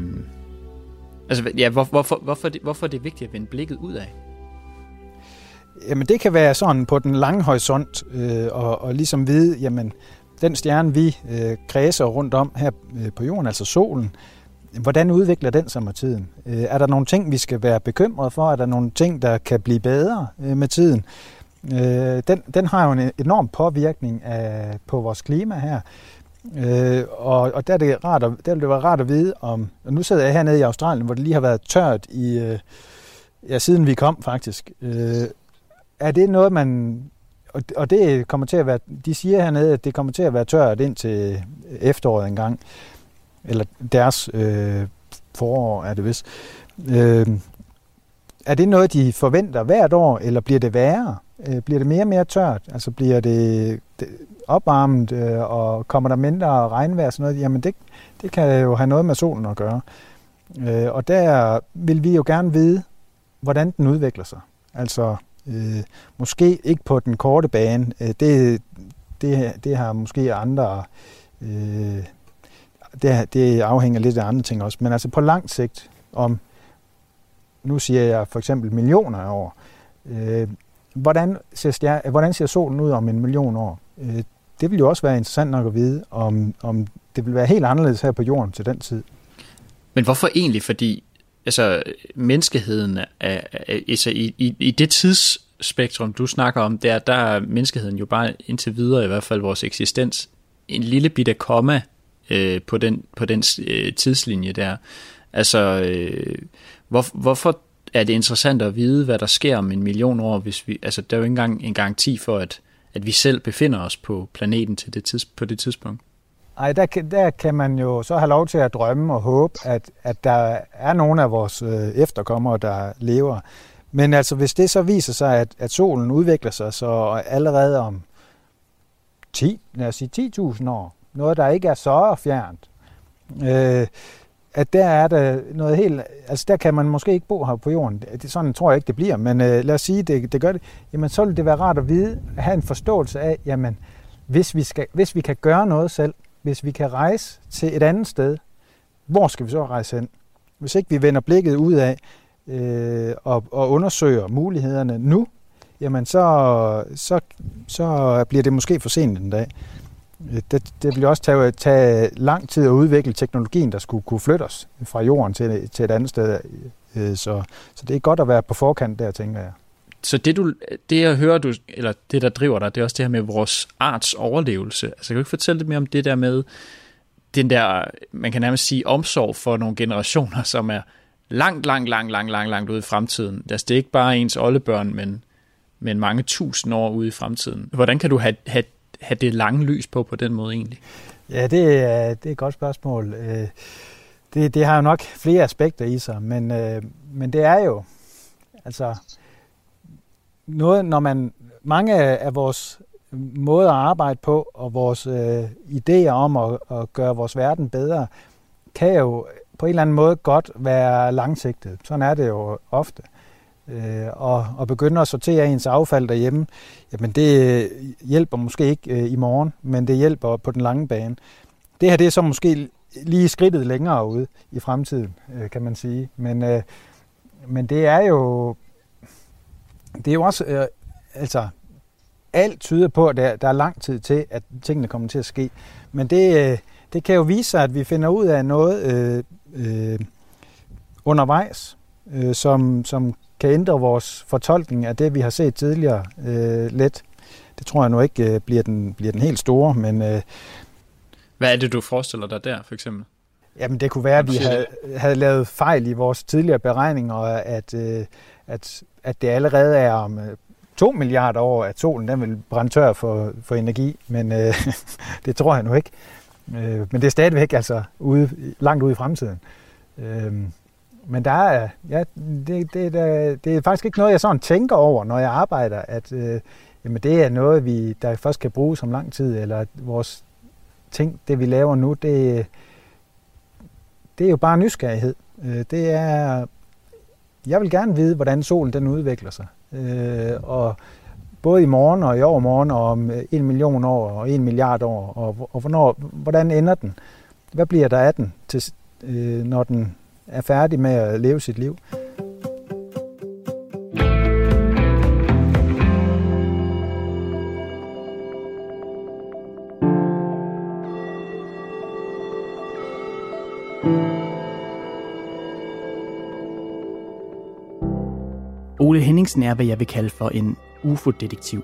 altså ja, hvor, hvorfor, hvorfor, det, hvorfor er det vigtigt at vende blikket ud af? Jamen det kan være sådan på den lange horisont, øh, og, og ligesom vide, jamen den stjerne, vi øh, kredser rundt om her øh, på jorden, altså solen, hvordan udvikler den sig med tiden? Øh, er der nogle ting, vi skal være bekymrede for? Er der nogle ting, der kan blive bedre øh, med tiden? Øh, Øh, den, den har jo en enorm påvirkning af, på vores klima her. Øh, og, og der, er det rart at, der vil det være rart at vide om... Og nu sidder jeg hernede i Australien, hvor det lige har været tørt i... Øh, ja, siden vi kom faktisk. Øh, er det noget, man... Og, og det kommer til at være... De siger hernede, at det kommer til at være tørt indtil efteråret engang. Eller deres øh, forår er det vist. Øh, er det noget, de forventer hvert år, eller bliver det værre? Øh, bliver det mere og mere tørt? Altså bliver det, det opvarmet, øh, og kommer der mindre regnvejr og sådan noget? Jamen det, det kan jo have noget med solen at gøre. Øh, og der vil vi jo gerne vide, hvordan den udvikler sig. Altså øh, måske ikke på den korte bane. Øh, det, det, det har måske andre... Øh, det, det afhænger lidt af andre ting også. Men altså på lang sigt, om nu siger jeg for eksempel millioner af år, øh, hvordan, ser stjer, hvordan ser solen ud om en million år? Øh, det vil jo også være interessant nok at vide, om, om det vil være helt anderledes her på jorden til den tid. Men hvorfor egentlig? Fordi altså, menneskeheden er, er, er altså, i, i, i det tidsspektrum, du snakker om, der, der er menneskeheden jo bare indtil videre, i hvert fald vores eksistens, en lille bitte komma øh, på den, på den øh, tidslinje der. Altså, øh, hvor, hvorfor er det interessant at vide, hvad der sker om en million år, hvis vi, altså der er jo ikke engang en garanti for, at, at vi selv befinder os på planeten til det tids, på det tidspunkt. Ej, der, der kan man jo så have lov til at drømme og håbe, at, at der er nogle af vores øh, efterkommere, der lever. Men altså, hvis det så viser sig, at, at solen udvikler sig, så allerede om 10, lad os sige 10.000 år, noget, der ikke er så fjernt, øh, at der er der noget helt, altså der kan man måske ikke bo her på jorden. Det, sådan tror jeg ikke, det bliver, men øh, lad os sige, det, det gør det. Jamen så vil det være rart at vide, at have en forståelse af, jamen hvis vi, skal, hvis vi kan gøre noget selv, hvis vi kan rejse til et andet sted, hvor skal vi så rejse hen? Hvis ikke vi vender blikket ud af øh, og, og undersøger mulighederne nu, jamen så, så, så bliver det måske for sent en dag. Det, det ville også tage, tage lang tid at udvikle teknologien, der skulle kunne flytte os fra jorden til, til et andet sted. Øh, så, så det er godt at være på forkant der, tænker jeg. Så det, du, det jeg hører, du, eller det, der driver dig, det er også det her med vores arts overlevelse. Altså, kan du ikke fortælle lidt mere om det der med den der, man kan nærmest sige, omsorg for nogle generationer, som er langt, langt, langt, langt, langt, langt ude i fremtiden. Altså, det er ikke bare ens oldebørn, men, men mange tusind år ude i fremtiden. Hvordan kan du have, have, have det lange lys på på den måde egentlig? Ja, det er, det er et godt spørgsmål. Øh, det, det har jo nok flere aspekter i sig, men, øh, men det er jo, altså, noget, når man, mange af vores måder at arbejde på, og vores øh, idéer om at, at gøre vores verden bedre, kan jo på en eller anden måde godt være langsigtet. Sådan er det jo ofte. Øh, Øh, og, og begynde at sortere ens affald derhjemme, jamen det øh, hjælper måske ikke øh, i morgen, men det hjælper på den lange bane. Det her det er så måske lige skridtet længere ude i fremtiden, øh, kan man sige. Men, øh, men det er jo det er jo også, øh, altså, alt tyder på, at der, der er lang tid til, at tingene kommer til at ske. Men det, øh, det kan jo vise sig, at vi finder ud af noget øh, øh, undervejs, øh, som, som kan ændre vores fortolkning af det, vi har set tidligere øh, let. Det tror jeg nu ikke øh, bliver, den, bliver den helt store, men... Øh, Hvad er det, du forestiller dig der, for eksempel? Jamen, det kunne være, at vi havde, havde lavet fejl i vores tidligere beregninger, at, øh, at at det allerede er om øh, 2 milliarder år, at solen den vil brænde tør for, for energi, men øh, [laughs] det tror jeg nu ikke. Øh, men det er stadigvæk altså ude, langt ude i fremtiden. Øh, men der er, ja, det, det, det, det er faktisk ikke noget, jeg sådan tænker over, når jeg arbejder, at øh, jamen det er noget, vi, der først kan bruges om lang tid, eller at vores ting, det vi laver nu, det, det er jo bare nysgerrighed. Øh, det er jeg vil gerne vide, hvordan solen den udvikler sig. Øh, og både i morgen og i overmorgen og om en million år og en milliard år, og, og hvornår, hvordan ender den? Hvad bliver der af den, til, øh, når den er færdig med at leve sit liv? Ole Henningsen er, hvad jeg vil kalde for en UFO-detektiv.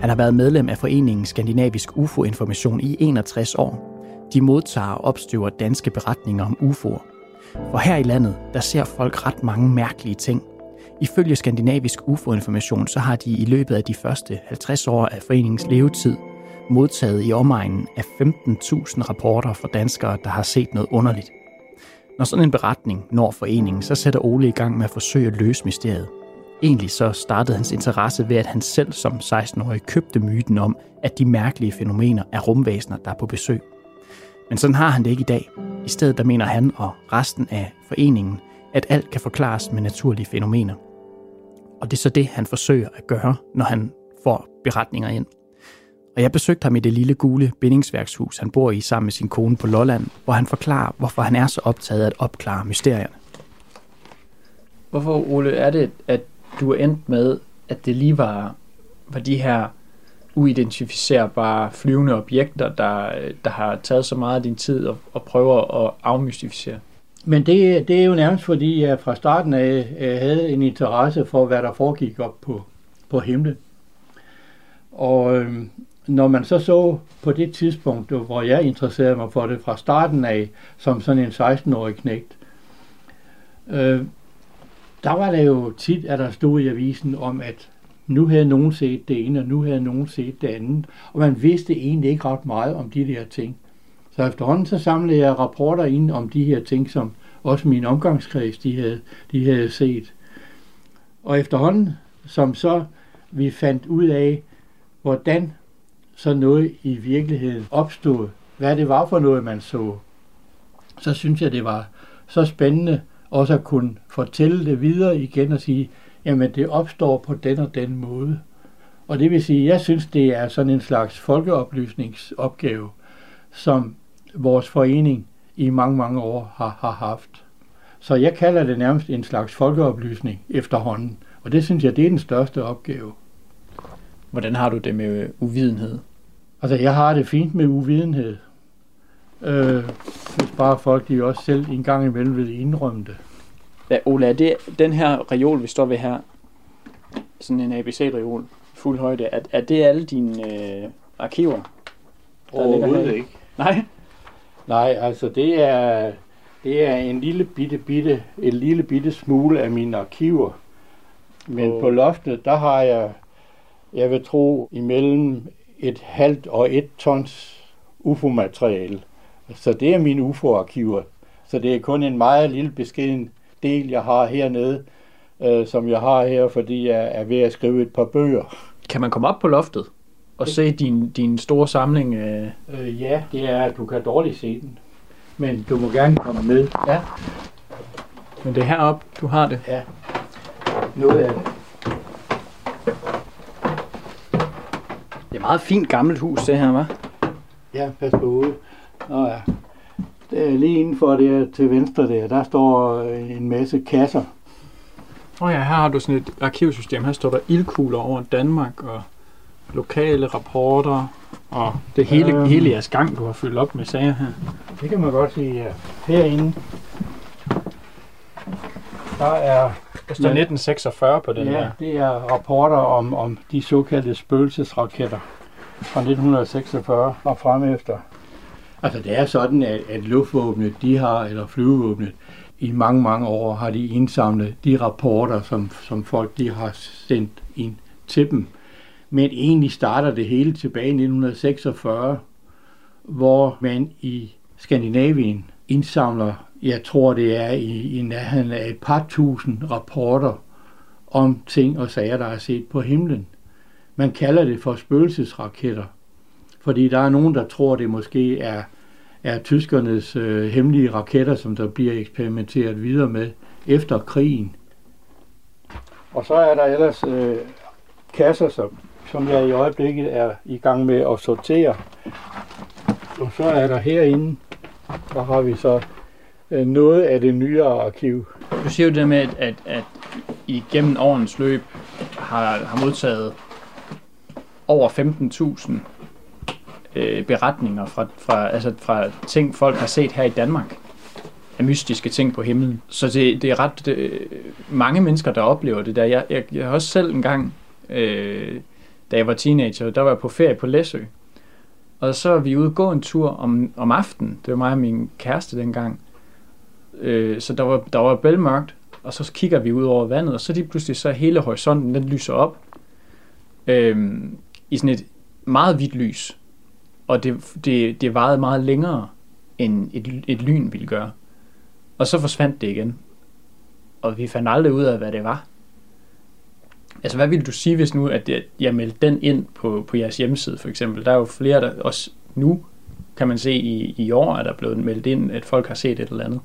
Han har været medlem af foreningen Skandinavisk UFO-information i 61 år. De modtager og opstøver danske beretninger om UFO'er. For her i landet, der ser folk ret mange mærkelige ting. Ifølge Skandinavisk UFO-information, så har de i løbet af de første 50 år af foreningens levetid modtaget i omegnen af 15.000 rapporter fra danskere, der har set noget underligt. Når sådan en beretning når foreningen, så sætter Ole i gang med at forsøge at løse mysteriet. Egentlig så startede hans interesse ved, at han selv som 16-årig købte myten om, at de mærkelige fænomener er rumvæsener, der er på besøg. Men sådan har han det ikke i dag. I stedet der mener han og resten af foreningen, at alt kan forklares med naturlige fænomener. Og det er så det, han forsøger at gøre, når han får beretninger ind. Og jeg besøgte ham i det lille gule bindingsværkshus, han bor i sammen med sin kone på Lolland, hvor han forklarer, hvorfor han er så optaget af at opklare mysterierne. Hvorfor, Ole, er det, at du er endt med, at det lige var, var de her uidentificerbare flyvende objekter, der, der har taget så meget af din tid og, og prøver at afmystificere? Men det, det er jo nærmest fordi, jeg fra starten af øh, havde en interesse for, hvad der foregik op på, på himlen. Og øhm, når man så så på det tidspunkt, hvor jeg interesserede mig for det fra starten af, som sådan en 16-årig knægt, øh, der var der jo tit, at der stod i avisen om, at nu havde nogen set det ene, og nu havde nogen set det andet, og man vidste egentlig ikke ret meget om de der ting. Så efterhånden så samlede jeg rapporter ind om de her ting, som også min omgangskreds de havde, de havde set. Og efterhånden, som så vi fandt ud af, hvordan så noget i virkeligheden opstod, hvad det var for noget, man så, så synes jeg, det var så spændende også at kunne fortælle det videre igen og sige, jamen det opstår på den og den måde. Og det vil sige, jeg synes, det er sådan en slags folkeoplysningsopgave, som vores forening i mange, mange år har, har haft. Så jeg kalder det nærmest en slags folkeoplysning efterhånden. Og det synes jeg, det er den største opgave. Hvordan har du det med uvidenhed? Altså, jeg har det fint med uvidenhed. Øh, hvis bare folk de også selv en gang imellem vil indrømme det. Ja, Ola, er det den her reol, vi står ved her, sådan en ABC-reol, fuld højde, er, er det alle dine øh, arkiver? Der Overhovedet ikke. Nej? Nej, altså det er, det er en lille bitte, bitte, en lille bitte smule af mine arkiver. Men oh. på loftet, der har jeg, jeg vil tro, imellem et halvt og et tons UFO-materiale. Så det er mine UFO-arkiver. Så det er kun en meget lille beskeden del, jeg har hernede, øh, som jeg har her, fordi jeg er ved at skrive et par bøger. Kan man komme op på loftet og se din, din store samling? Øh... Øh, ja, det er, du kan dårligt se den. Men du må gerne komme med. Ja. Men det er heroppe, du har det? Ja. Noget af det. Det er meget fint gammelt hus, det her, hva'? Ja, pas på hovedet. Nå ja. Det er lige indenfor det til venstre der, der står en masse kasser. Oh ja, her har du sådan et arkivsystem. Her står der ildkugler over Danmark og lokale rapporter og det hele, øhm, hele jeres gang, du har fyldt op med sager her. Det kan man godt sige, ja. Herinde, der er... Der står 1946 på den ja, her. det er rapporter om, om de såkaldte spøgelsesraketter fra 1946 og frem efter. Altså det er sådan, at, at luftvåbnet, de har, eller flyvevåbnet, i mange, mange år har de indsamlet de rapporter, som, som folk de har sendt ind til dem. Men egentlig starter det hele tilbage i 1946, hvor man i Skandinavien indsamler, jeg tror det er i, i nærheden af et par tusind rapporter om ting og sager, der er set på himlen. Man kalder det for spøgelsesraketter, fordi der er nogen, der tror, det måske er er tyskernes øh, hemmelige raketter, som der bliver eksperimenteret videre med efter krigen. Og så er der ellers øh, kasser, som, som jeg i øjeblikket er i gang med at sortere. Og så er der herinde, der har vi så øh, noget af det nyere arkiv. Du siger jo det med, at, at, at I gennem årens løb har, har modtaget over 15.000 øh, beretninger fra, fra, altså fra ting, folk har set her i Danmark af mystiske ting på himlen. Så det, det er ret det, øh, mange mennesker, der oplever det der. Jeg, jeg, jeg har også selv en gang, øh, da jeg var teenager, der var jeg på ferie på Læsø. Og så er vi ude gå en tur om, om aftenen. Det var mig og min kæreste dengang. Øh, så der var, der var bælmørkt, og så kigger vi ud over vandet, og så lige pludselig så hele horisonten, den lyser op øh, i sådan et meget hvidt lys og det, det, det varede meget længere, end et, et lyn ville gøre. Og så forsvandt det igen. Og vi fandt aldrig ud af, hvad det var. Altså, hvad vil du sige, hvis nu, at jeg meldte den ind på, på jeres hjemmeside, for eksempel? Der er jo flere, der også nu, kan man se i, i år, at der er blevet meldt ind, at folk har set et eller andet.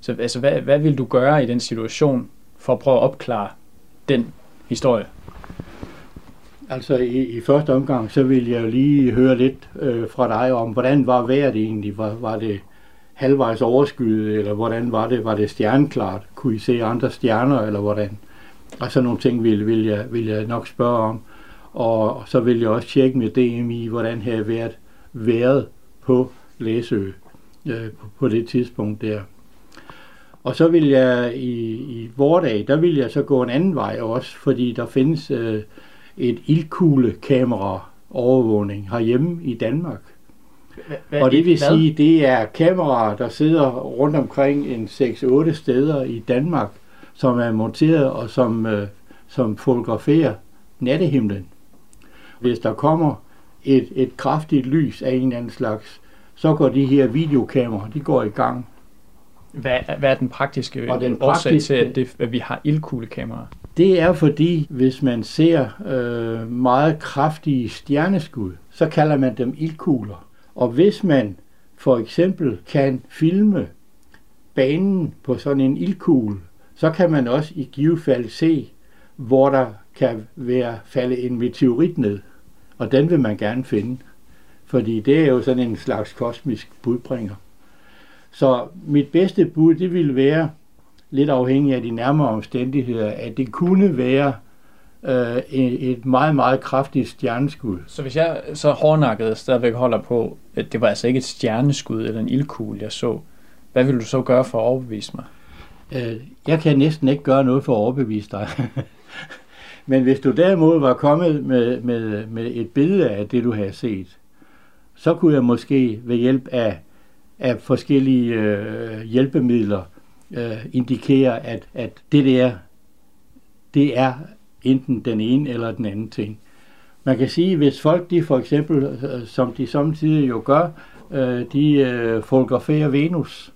Så altså, hvad, hvad vil du gøre i den situation, for at prøve at opklare den historie? Altså i, i første omgang, så vil jeg jo lige høre lidt øh, fra dig om, hvordan var vejret egentlig? Var, var det halvvejs overskyet, eller hvordan var det? Var det stjerneklart? Kunne I se andre stjerner, eller hvordan? Og så nogle ting vil, vil, jeg, vil jeg nok spørge om. Og så vil jeg også tjekke med DMI, hvordan havde været været på Læsø øh, på, på det tidspunkt der. Og så vil jeg i, i vordag, der vil jeg så gå en anden vej også, fordi der findes øh, et ildkuglekamera overvågning herhjemme i Danmark. Hvad, og det vil hvad? sige, det er kameraer, der sidder rundt omkring en 6-8 steder i Danmark, som er monteret og som, øh, som fotograferer nattehimlen. Hvis der kommer et, et kraftigt lys af en eller anden slags, så går de her videokameraer, de går i gang. Hvad, hvad er den praktiske og den praktiske, til, at, det, at vi har ildkuglekameraer? Det er fordi, hvis man ser øh, meget kraftige stjerneskud, så kalder man dem ildkugler. Og hvis man for eksempel kan filme banen på sådan en ildkugle, så kan man også i givet fald se, hvor der kan være falde en meteorit ned. Og den vil man gerne finde, fordi det er jo sådan en slags kosmisk budbringer. Så mit bedste bud, det ville være, lidt afhængig af de nærmere omstændigheder, at det kunne være øh, et meget, meget kraftigt stjerneskud. Så hvis jeg så hårdnakket stadigvæk holder på, at det var altså ikke et stjerneskud eller en ildkugle, jeg så, hvad vil du så gøre for at overbevise mig? Øh, jeg kan næsten ikke gøre noget for at overbevise dig. [laughs] Men hvis du derimod var kommet med, med, med et billede af det, du havde set, så kunne jeg måske ved hjælp af, af forskellige øh, hjælpemidler øh, indikerer, at, at det der, det er enten den ene eller den anden ting. Man kan sige, hvis folk, de for eksempel, øh, som de samtidig jo gør, øh, de øh, fotograferer Venus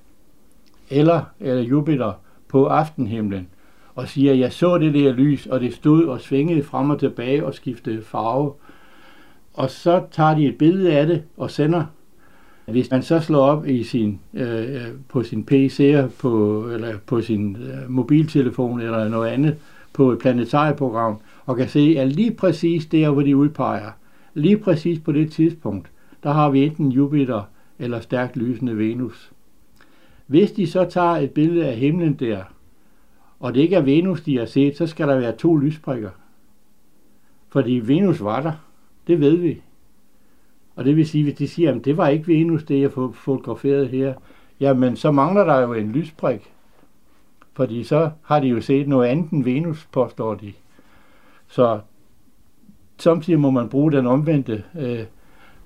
eller, eller Jupiter på aftenhimlen, og siger, jeg så det der lys, og det stod og svingede frem og tilbage og skiftede farve. Og så tager de et billede af det og sender. Hvis man så slår op i sin, øh, øh på sin PC på, eller på sin øh, mobiltelefon eller noget andet på et planetarieprogram, og kan se, at lige præcis der, hvor de udpeger, lige præcis på det tidspunkt, der har vi enten Jupiter eller stærkt lysende Venus. Hvis de så tager et billede af himlen der, og det ikke er Venus, de har set, så skal der være to lysprikker. Fordi Venus var der. Det ved vi. Og det vil sige, hvis de siger, at det var ikke Venus, det jeg fotograferet her, jamen så mangler der jo en lysprik. Fordi så har de jo set noget andet end Venus, påstår de. Så samtidig må man bruge den omvendte øh,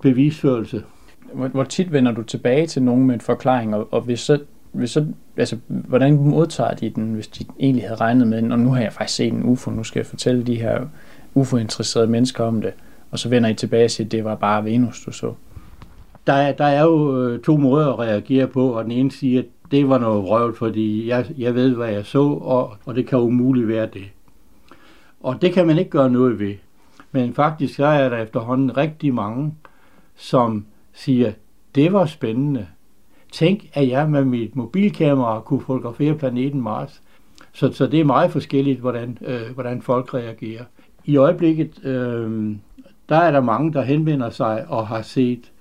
bevisførelse. Hvor, hvor tit vender du tilbage til nogen med en forklaring, og, og hvis så hvis så, altså, hvordan modtager de den, hvis de egentlig havde regnet med den, og nu har jeg faktisk set en UFO, nu skal jeg fortælle de her UFO-interesserede mennesker om det, og så vender I tilbage og siger, at det var bare Venus, du så. Der er, der er jo øh, to måder at reagere på, og den ene siger, at det var noget røvl, fordi jeg, jeg ved, hvad jeg så, og, og det kan umuligt være det. Og det kan man ikke gøre noget ved. Men faktisk så er der efterhånden rigtig mange, som siger, det var spændende, Tænk, at jeg med mit mobilkamera kunne fotografere planeten Mars. Så, så det er meget forskelligt, hvordan, øh, hvordan folk reagerer. I øjeblikket, øh, der er der mange, der henvender sig og har set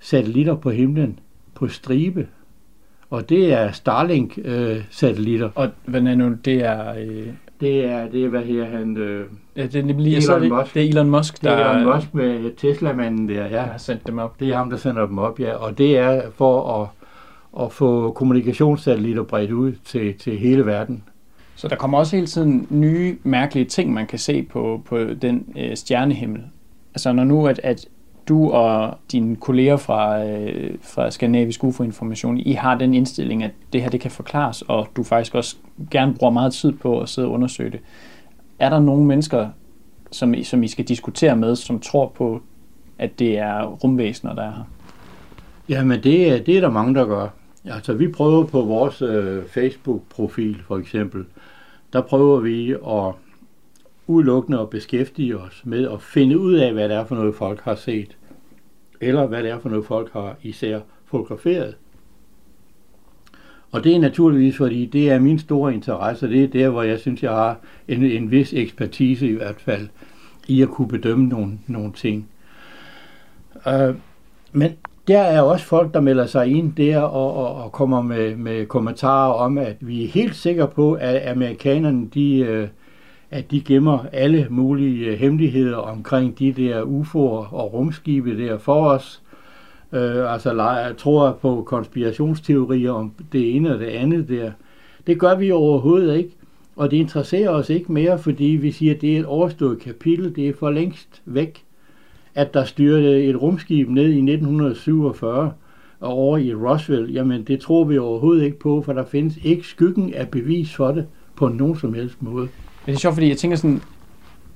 satellitter på himlen på stribe. Og det er Starlink-satellitter. Øh, og hvad er nu, det er... Øh... Det er, det er, hvad her han... Øh, ja, det er nemlig Elon, så det, Musk. det er Elon Musk, der... Det er Elon Musk med Tesla-manden der, ja. Der har sendt dem op. Det er ham, der sender dem op, ja. Og det er for at at få kommunikationssatellitter bredt ud til, til hele verden. Så der kommer også hele tiden nye, mærkelige ting, man kan se på, på den øh, stjernehimmel. Altså når nu, at, at du og dine kolleger fra, øh, fra Skandinavisk UFO-information, I har den indstilling, at det her det kan forklares, og du faktisk også gerne bruger meget tid på at sidde og undersøge det. Er der nogle mennesker, som, som I skal diskutere med, som tror på, at det er rumvæsener, der er her? Jamen, det, det er der mange, der gør. Altså, vi prøver på vores øh, Facebook-profil, for eksempel, der prøver vi at udelukkende at beskæftige os med at finde ud af, hvad det er for noget, folk har set, eller hvad det er for noget, folk har især fotograferet. Og det er naturligvis, fordi det er min store interesse, det er der, hvor jeg synes, jeg har en, en vis ekspertise i hvert fald, i at kunne bedømme nogle, nogle ting. Øh, men der er også folk, der melder sig ind der og, og, og kommer med, med kommentarer om, at vi er helt sikre på, at amerikanerne de, øh, at de gemmer alle mulige øh, hemmeligheder omkring de der UFO'er og rumskibe der for os. Øh, altså jeg tror på konspirationsteorier om det ene og det andet der. Det gør vi overhovedet ikke. Og det interesserer os ikke mere, fordi vi siger, at det er et overstået kapitel, det er for længst væk at der styrte et rumskib ned i 1947 og over i Roswell, jamen det tror vi overhovedet ikke på, for der findes ikke skyggen af bevis for det på nogen som helst måde. Det er sjovt, fordi jeg tænker sådan,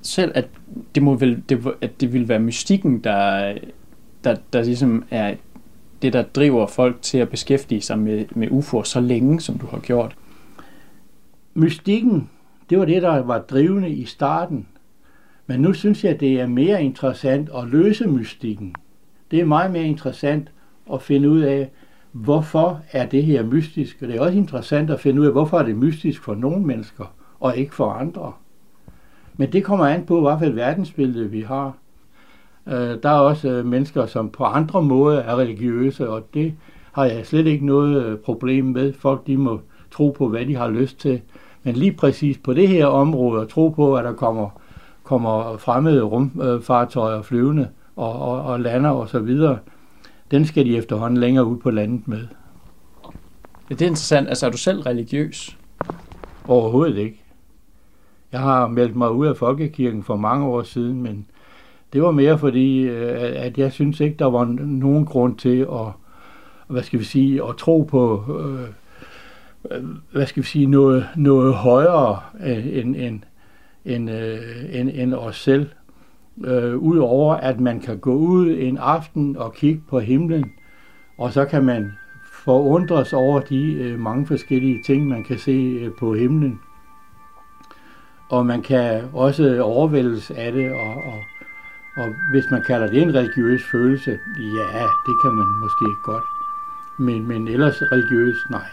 selv at det, må vel, det, at det vil være mystikken, der, der, der ligesom er det, der driver folk til at beskæftige sig med, med UFO'er så længe, som du har gjort. Mystikken, det var det, der var drivende i starten. Men nu synes jeg, det er mere interessant at løse mystikken. Det er meget mere interessant at finde ud af, hvorfor er det her mystisk? Og det er også interessant at finde ud af, hvorfor er det mystisk for nogle mennesker, og ikke for andre. Men det kommer an på, hvad for et verdensbillede vi har. Øh, der er også øh, mennesker, som på andre måder er religiøse, og det har jeg slet ikke noget øh, problem med. Folk de må tro på, hvad de har lyst til. Men lige præcis på det her område, at tro på, at der kommer, kommer fremmede rumfartøjer flyvende og, og, og lander og så videre, den skal de efterhånden længere ud på landet med. Det er interessant. Altså, er du selv religiøs? Overhovedet ikke. Jeg har meldt mig ud af Folkekirken for mange år siden, men det var mere fordi, at jeg synes ikke, der var nogen grund til at, hvad skal vi sige, at tro på, hvad skal vi sige, noget, noget højere end, end, end, end, end os selv. Udover at man kan gå ud en aften og kigge på himlen, og så kan man forundres over de mange forskellige ting, man kan se på himlen. Og man kan også overvældes af det, og, og, og hvis man kalder det en religiøs følelse, ja, det kan man måske godt. Men, men ellers religiøs, nej.